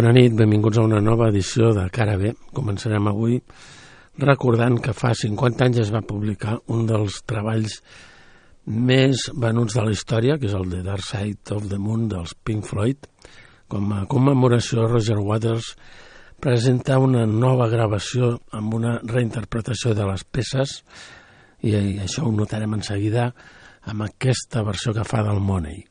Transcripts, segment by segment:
Bona nit, benvinguts a una nova edició de Cara B. Començarem avui recordant que fa 50 anys es va publicar un dels treballs més venuts de la història, que és el de Dark Side of the Moon dels Pink Floyd. Com a commemoració, Roger Waters presenta una nova gravació amb una reinterpretació de les peces i això ho notarem en seguida amb aquesta versió que fa del Money.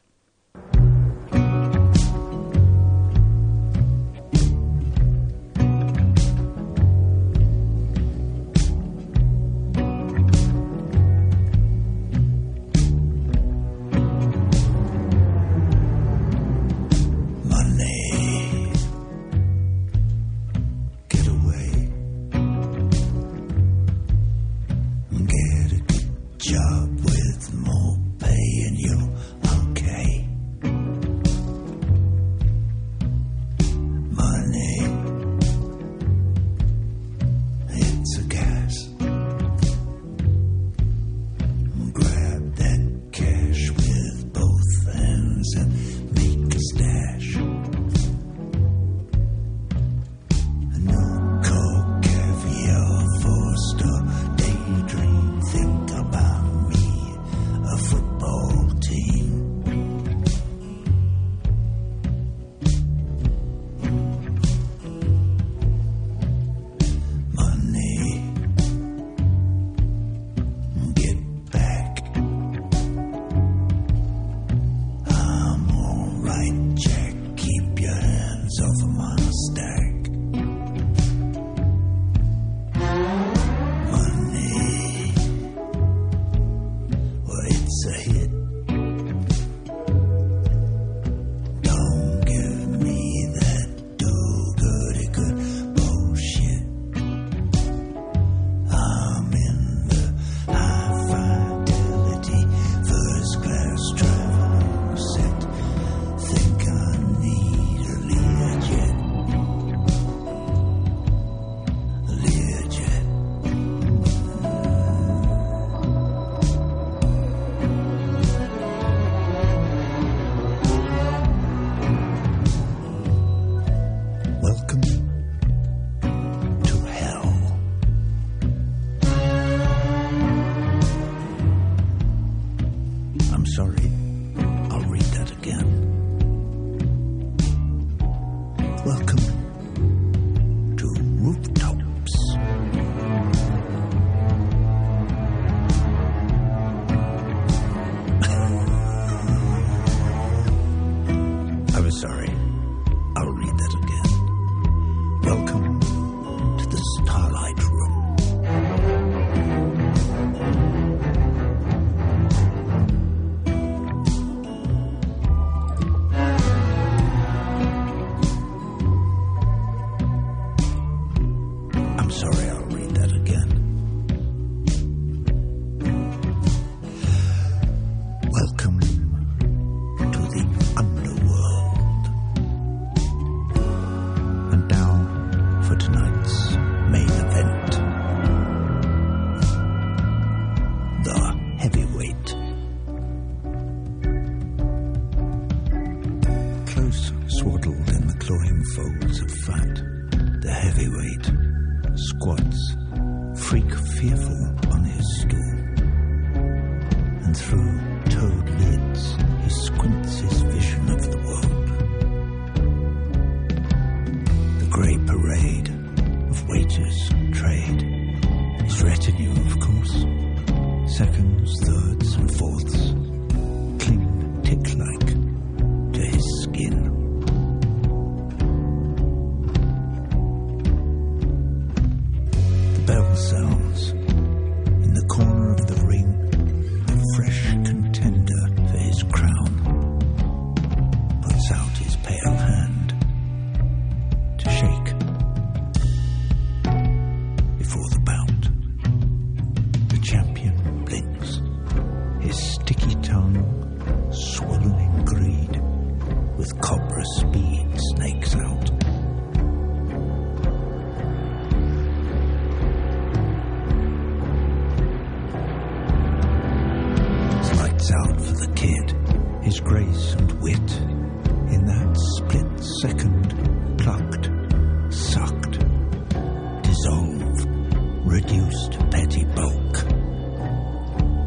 Reduced petty bulk.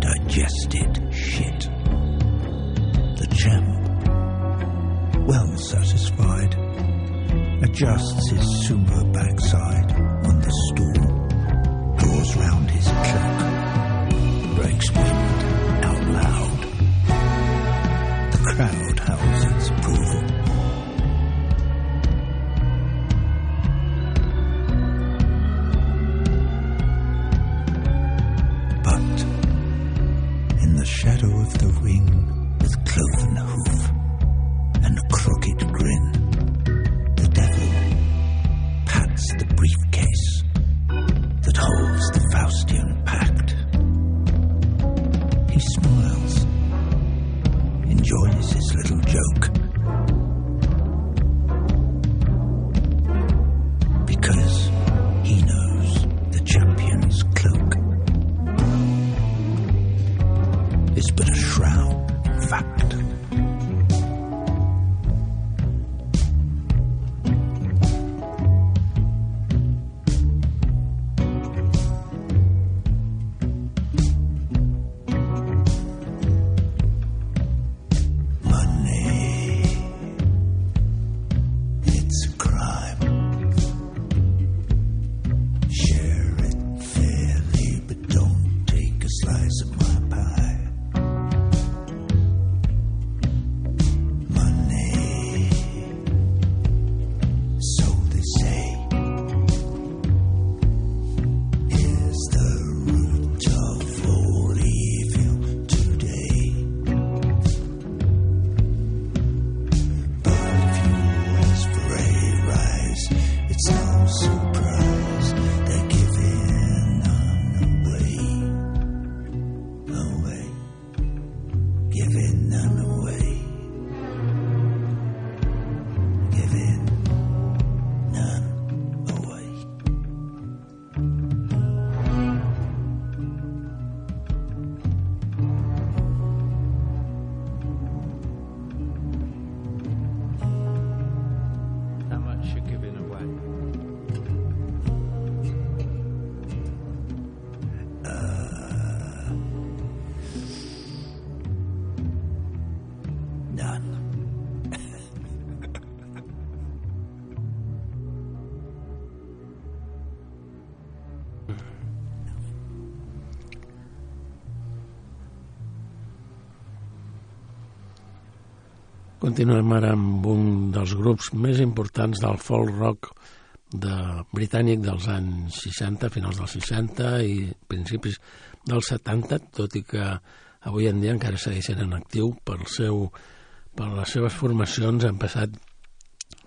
Digested shit. The champ, well satisfied, adjusts Continuem ara amb un dels grups més importants del folk rock de britànic dels anys 60, finals dels 60 i principis dels 70, tot i que avui en dia encara segueixen en actiu per, seu, per les seves formacions han passat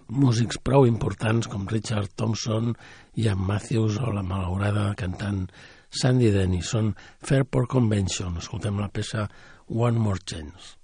músics prou importants com Richard Thompson, Ian Matthews o la malaurada cantant Sandy Denny. Són Fairport Convention. Escoltem la peça One More Chance.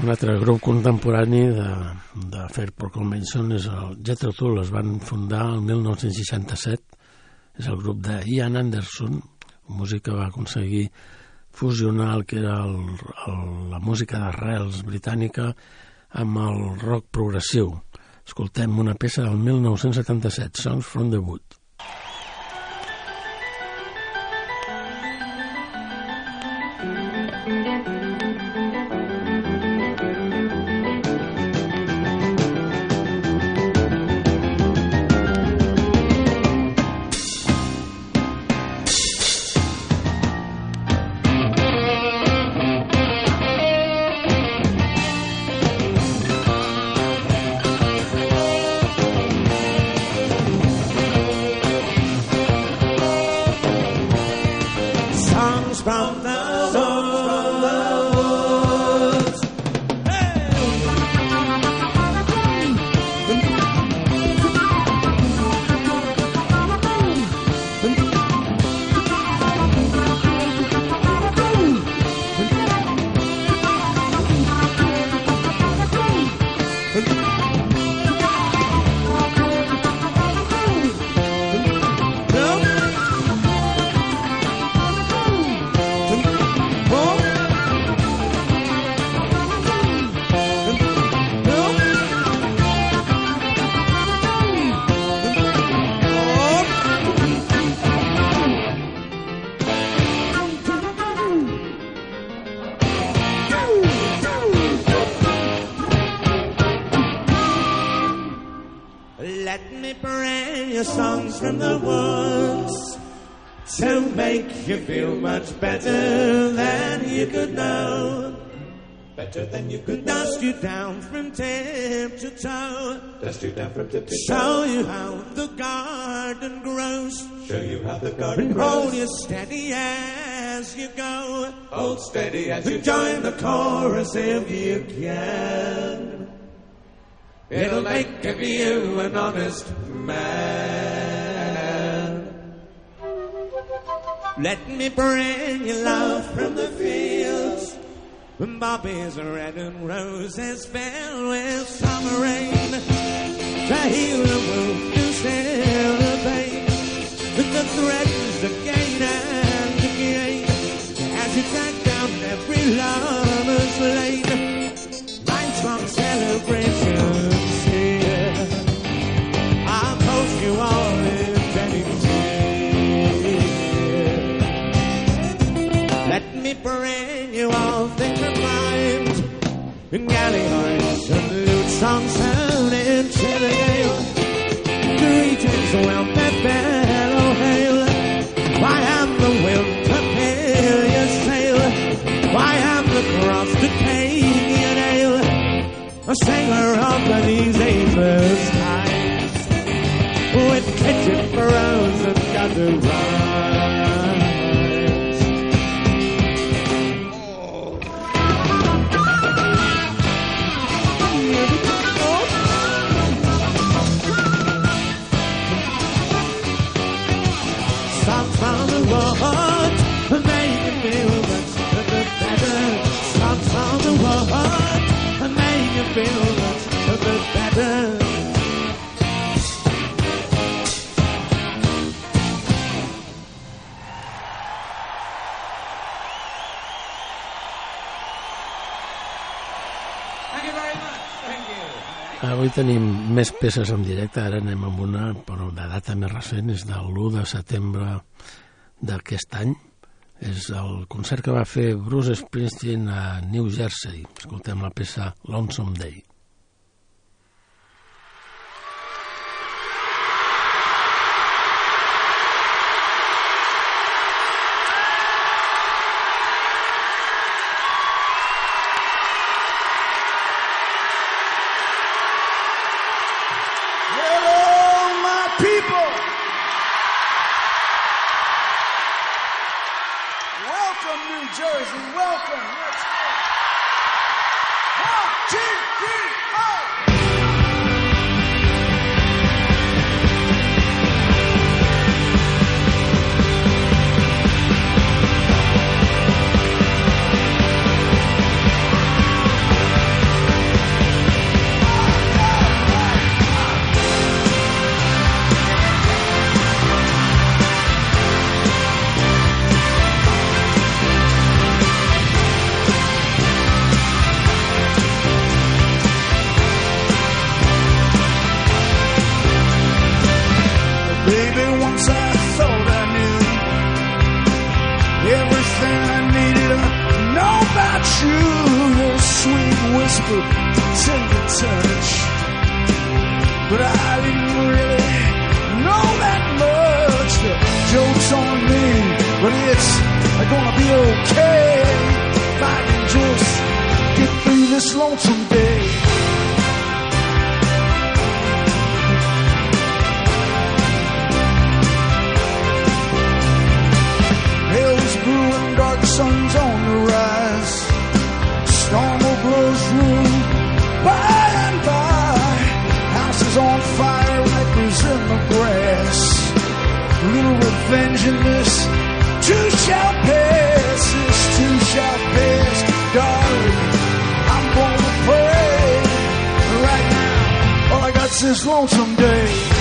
Un altre grup contemporani de, de Fairport Convention és el Jethro Tull, es van fundar el 1967, és el grup de Ian Anderson, un músic que va aconseguir fusionar el que era el, el, la música d'arrels britànica amb el rock progressiu. Escoltem una peça del 1977, Songs from the Wood. Brand you songs from the woods to make you feel much better than you could know. Better than you could Dust you down from tip to toe. Dust you down from tip to Show you how the garden grows. Show you how the garden And hold grows. you steady as you go. Hold steady as you join the chorus if you can. It'll make of you an honest man. Let me bring you love from the fields. When Bobby's red and roses filled with summer rain. To heal the wound, to still the pain. With the threads again and again. As you track down every lover's lane. Lifelong celebrations here. Me bring you all things of mind. Galley horns and lute songs sound into the gale. Greetings, welcome, fellow hail. Why am the wind to fill your sail? Why am the cross to take your nail? A sailor of these aimless times with kitchen furrows and gutter rhymes. Avui tenim més peces en directe, ara anem amb una però de data més recent, és del 1 de setembre d'aquest any. És el concert que va fer Bruce Springsteen a New Jersey. Escoltem la peça Lonesome Day. But I didn't really know that much. The joke's on me, but it's gonna be okay. If I can just get through this lonesome day. Revenge too shall pass. This too shall pass, darling. I'm gonna pray right now. All I got's this lonesome day.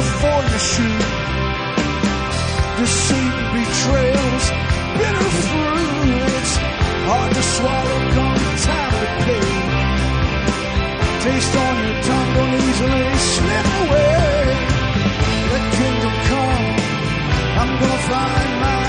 Before you shoot. Deceit and betrayals, bitter fruits. Hard to swallow, come time to pay. Taste on your tongue, don't easily slip away. Let kingdom come, I'm gonna find my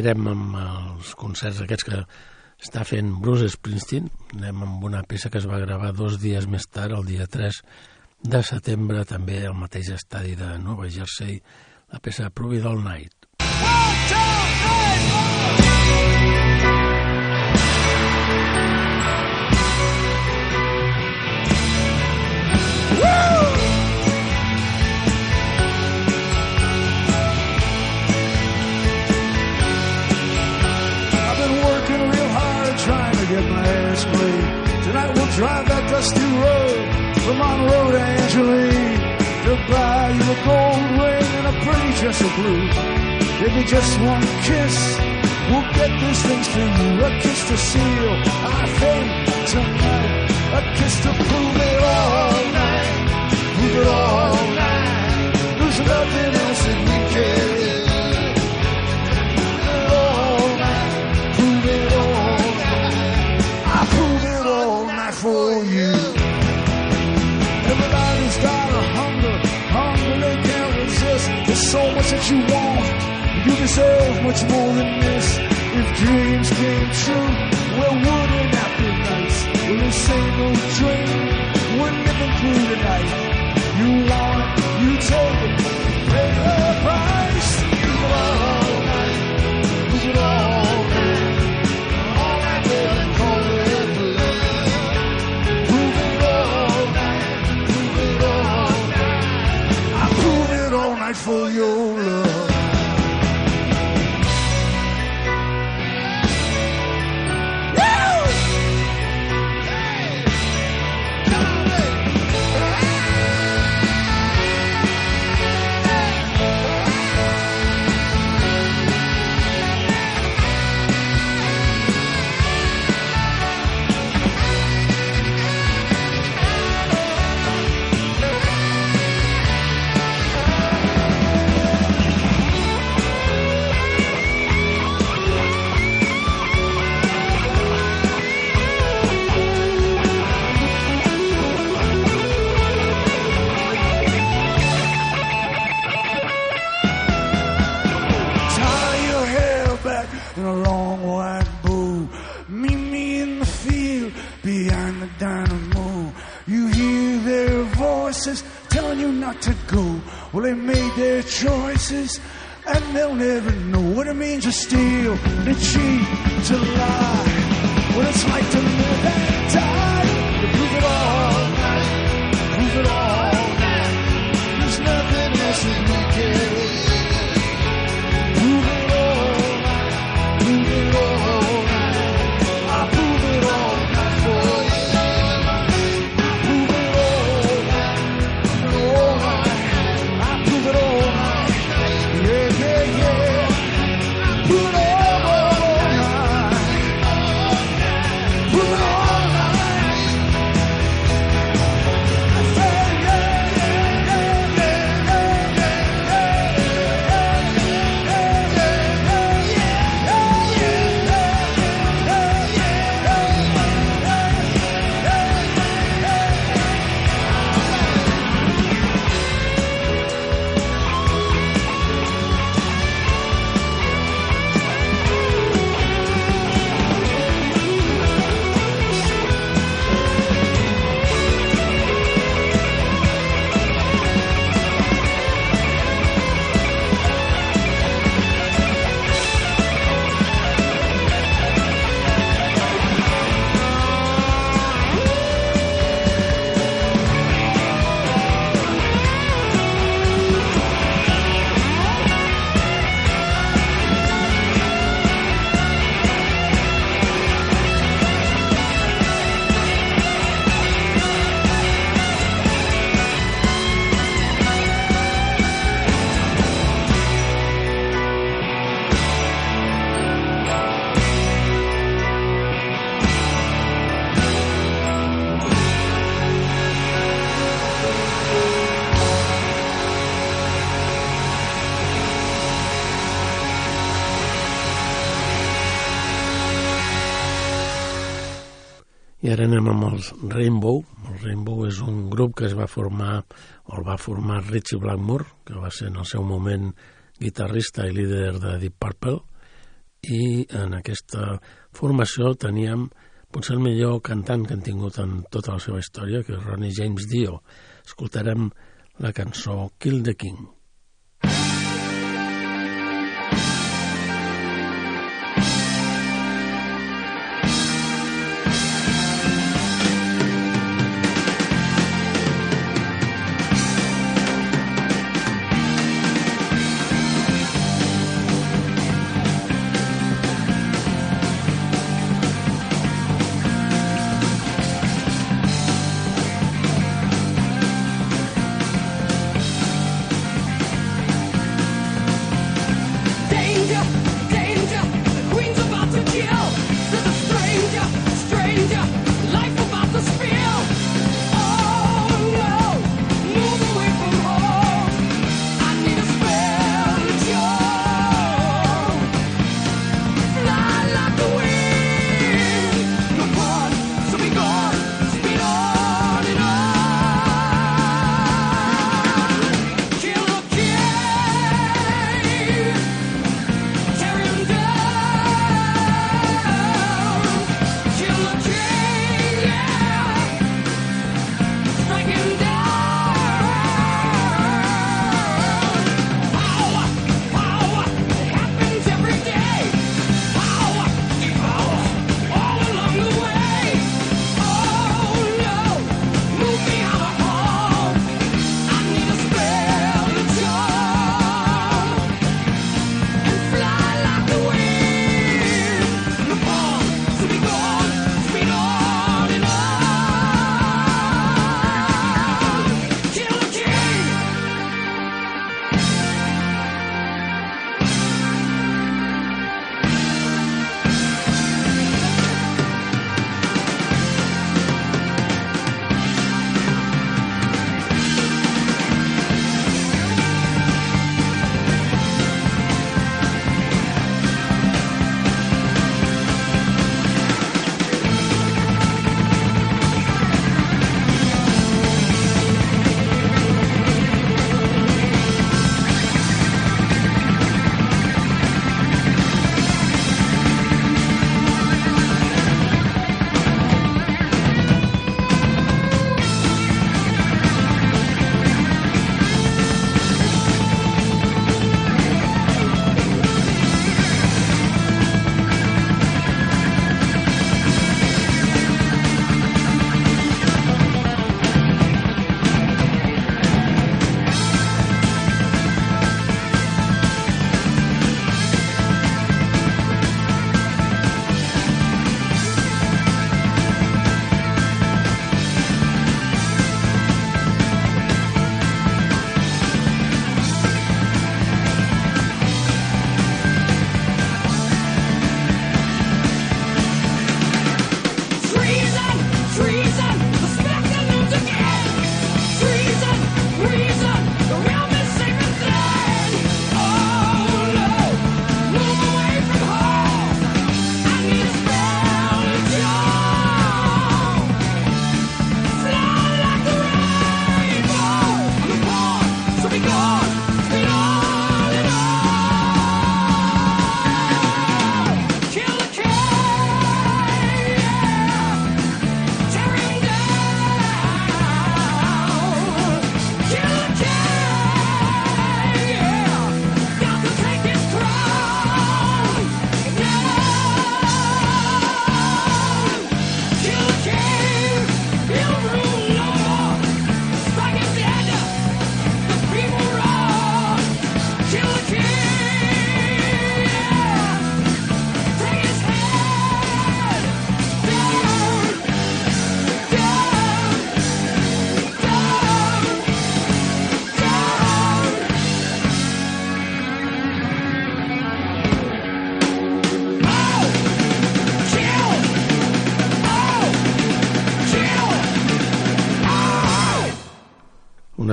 seguirem amb els concerts aquests que està fent Bruce Springsteen. Anem amb una peça que es va gravar dos dies més tard, el dia 3 de setembre, també al mateix estadi de Nova Jersey, la peça All Night. I've dusty road from Monroe to Angeline buy you a gold ring and a pretty dress of blue. Maybe just one kiss we'll get these things for you. A kiss to seal our fate tonight. A kiss to prove it all night. Prove it all night. There's nothing that you want, you deserve much more than this. If dreams came true, well, wouldn't that be nice? Well, this ain't no dream, we're living through the night. You want you take it, pay the for your love. ara anem amb els Rainbow. El Rainbow és un grup que es va formar, o el va formar Richie Blackmore, que va ser en el seu moment guitarrista i líder de Deep Purple, i en aquesta formació teníem potser el millor cantant que han tingut en tota la seva història, que és Ronnie James Dio. Escoltarem la cançó Kill the King.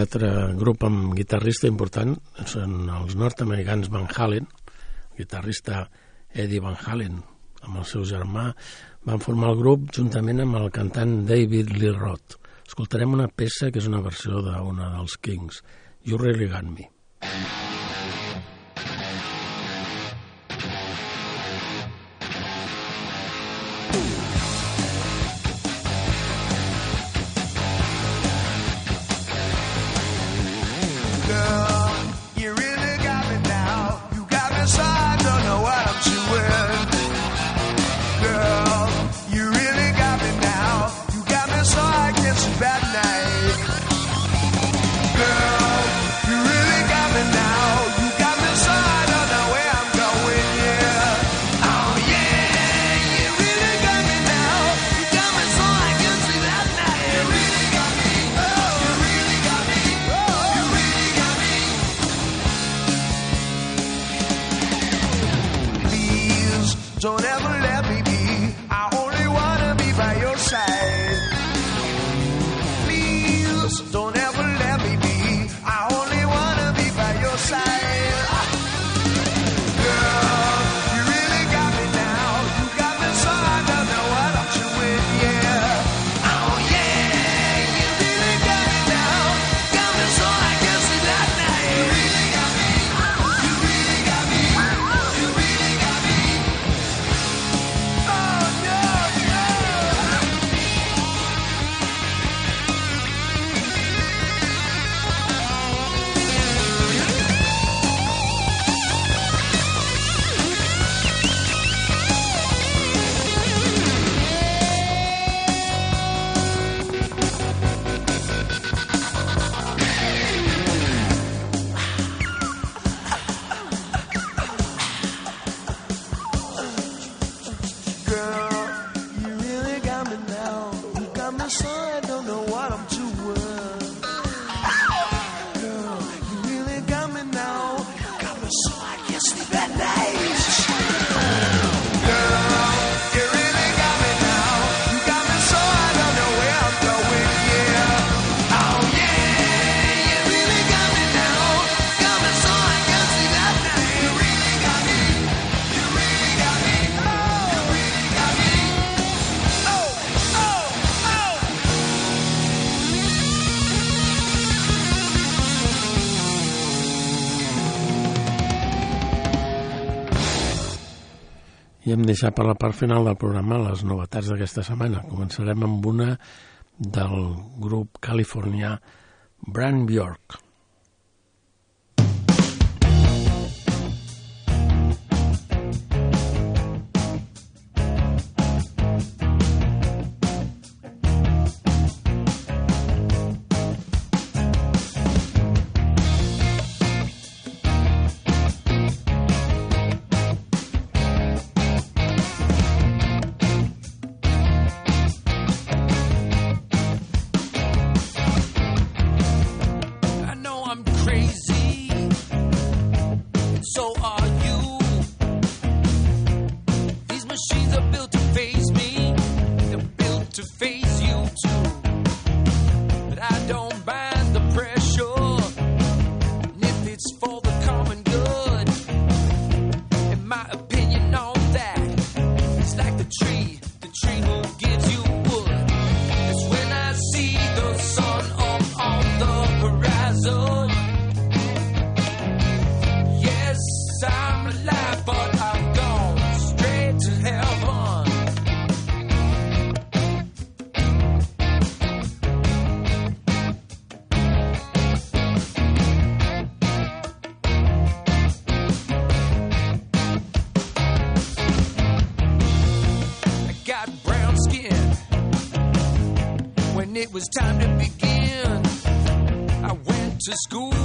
altre grup amb guitarrista important són els nord-americans Van Halen, guitarrista Eddie Van Halen, amb el seu germà, van formar el grup juntament amb el cantant David Lee Roth. Escoltarem una peça que és una versió d'una dels Kings, You Really Got Me. Thank you. deixar per la part final del programa les novetats d'aquesta setmana. Començarem amb una del grup californià Brand Bjork. to school.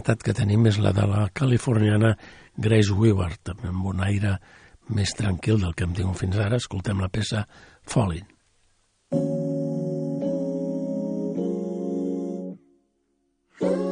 novetat que tenim és la de la californiana Grace Weaver, també amb un aire més tranquil del que hem tingut fins ara. Escoltem la peça Falling. Falling.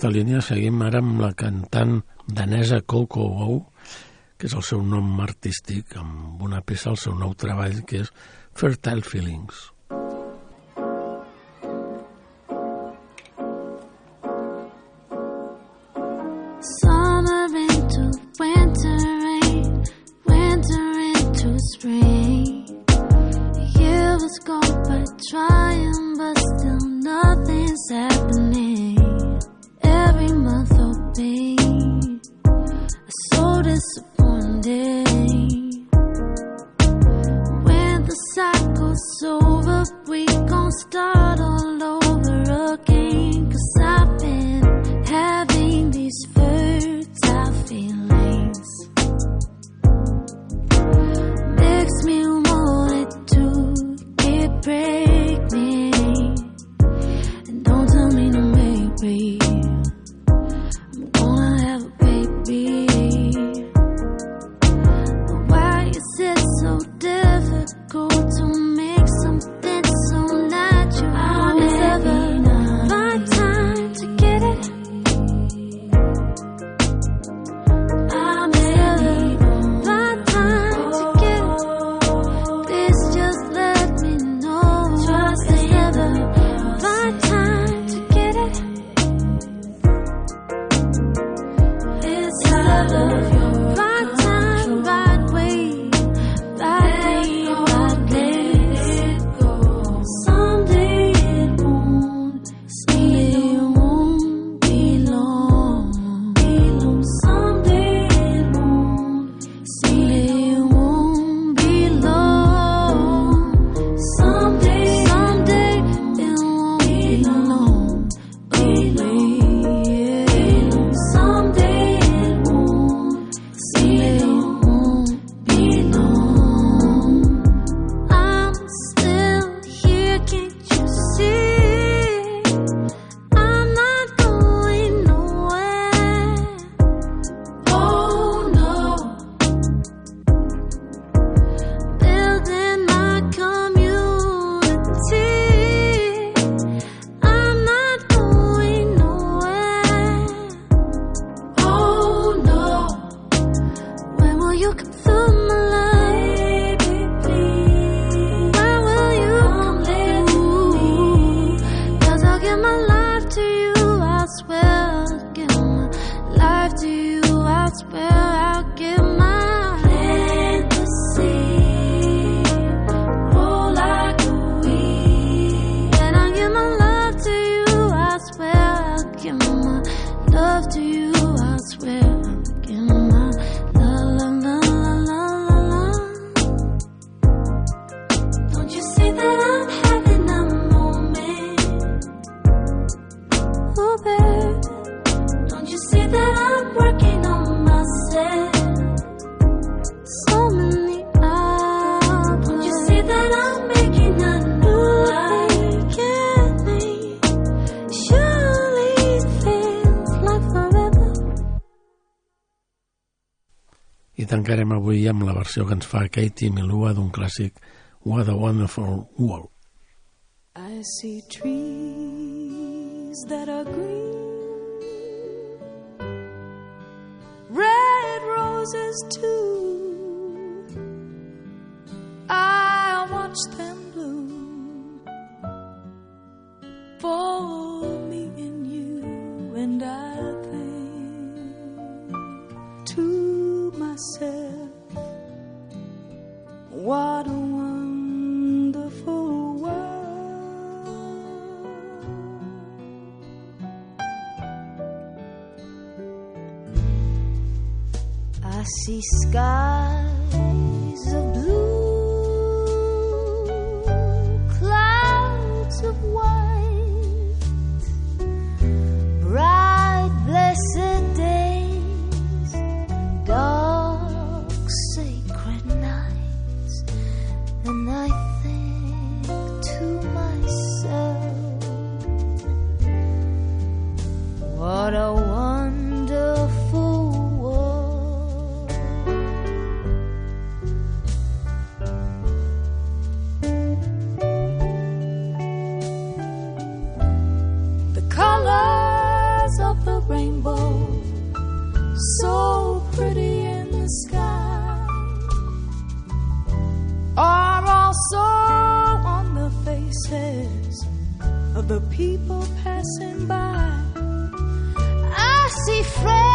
aquesta línia seguim ara amb la cantant danesa Coco Wow, que és el seu nom artístic, amb una peça al seu nou treball, que és Fertile Feelings. Try winter rain, winter into spring. 沟通 versió que ens fa Katie Melua d'un clàssic What a Wonderful World. I see trees that are green Red roses too I watch them bloom For me and you and I think to myself what a wonderful world. I see skies of blue. What a wonderful world. The colors of the rainbow, so pretty in the sky, are also on the faces of the people passing by see friends.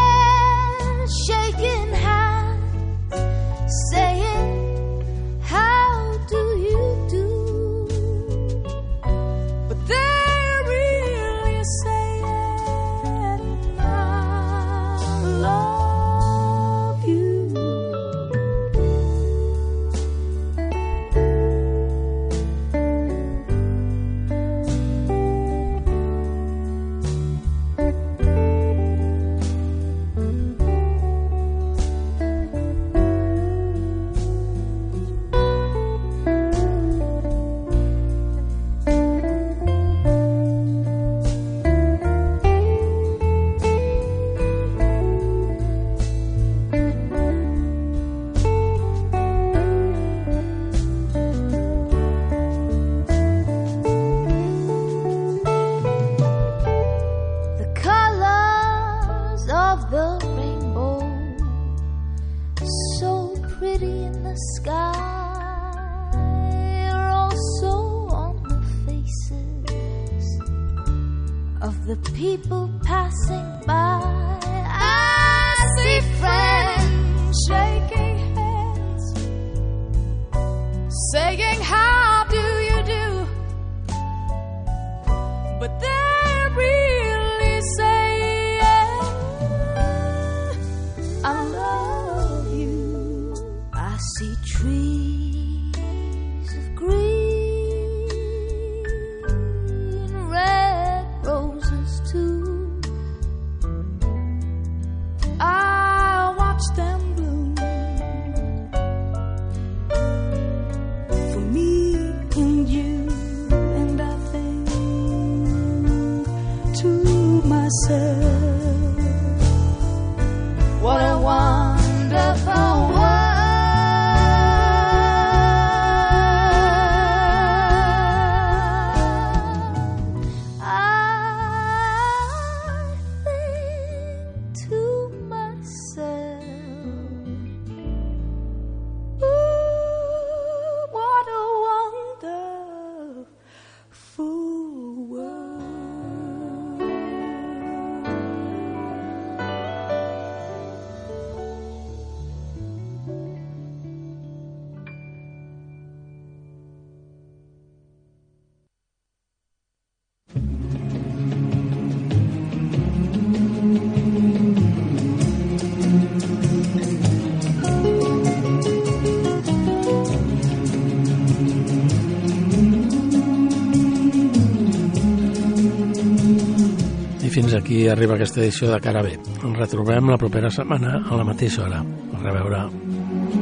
Aquí arriba aquesta edició de Cara B. Ens retrobem la propera setmana a la mateixa hora. A reveure.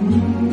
was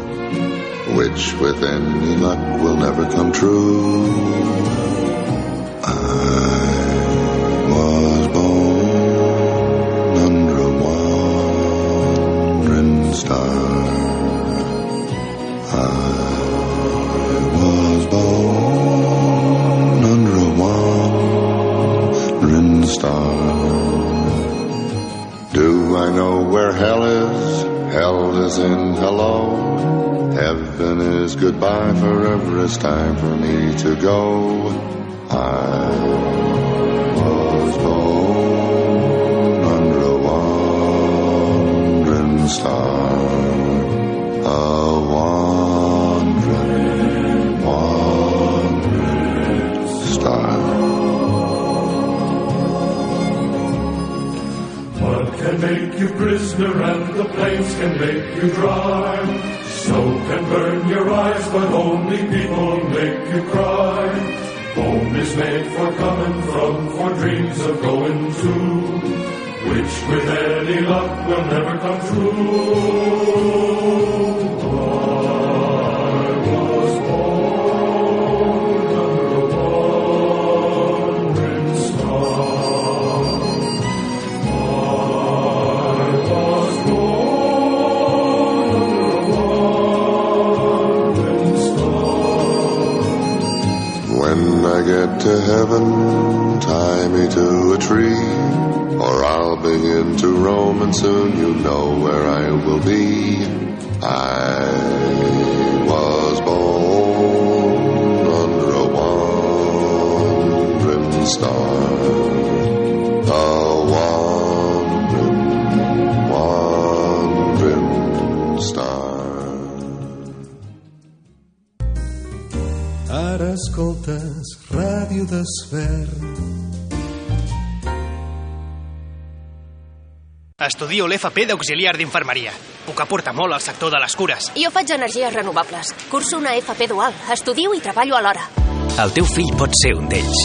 which with any luck will never come true. I Hell hello. Heaven is goodbye. Forever it's time for me to go. I prisoner and the plains can make you dry. Snow can burn your eyes, but only people make you cry. Home is made for coming from, for dreams of going to, which with any luck will never come true. To heaven, tie me to a tree, or I'll begin to roam, and soon you know where I will be. I was born under a wandering star, a wandering, wandering star. Ara escoltes Ràdio Desfert. Estudio l'FP d'auxiliar d'infermeria. Puc aportar molt al sector de les cures. Jo faig energies renovables. Curso una FP dual. Estudio i treballo alhora. El teu fill pot ser un d'ells.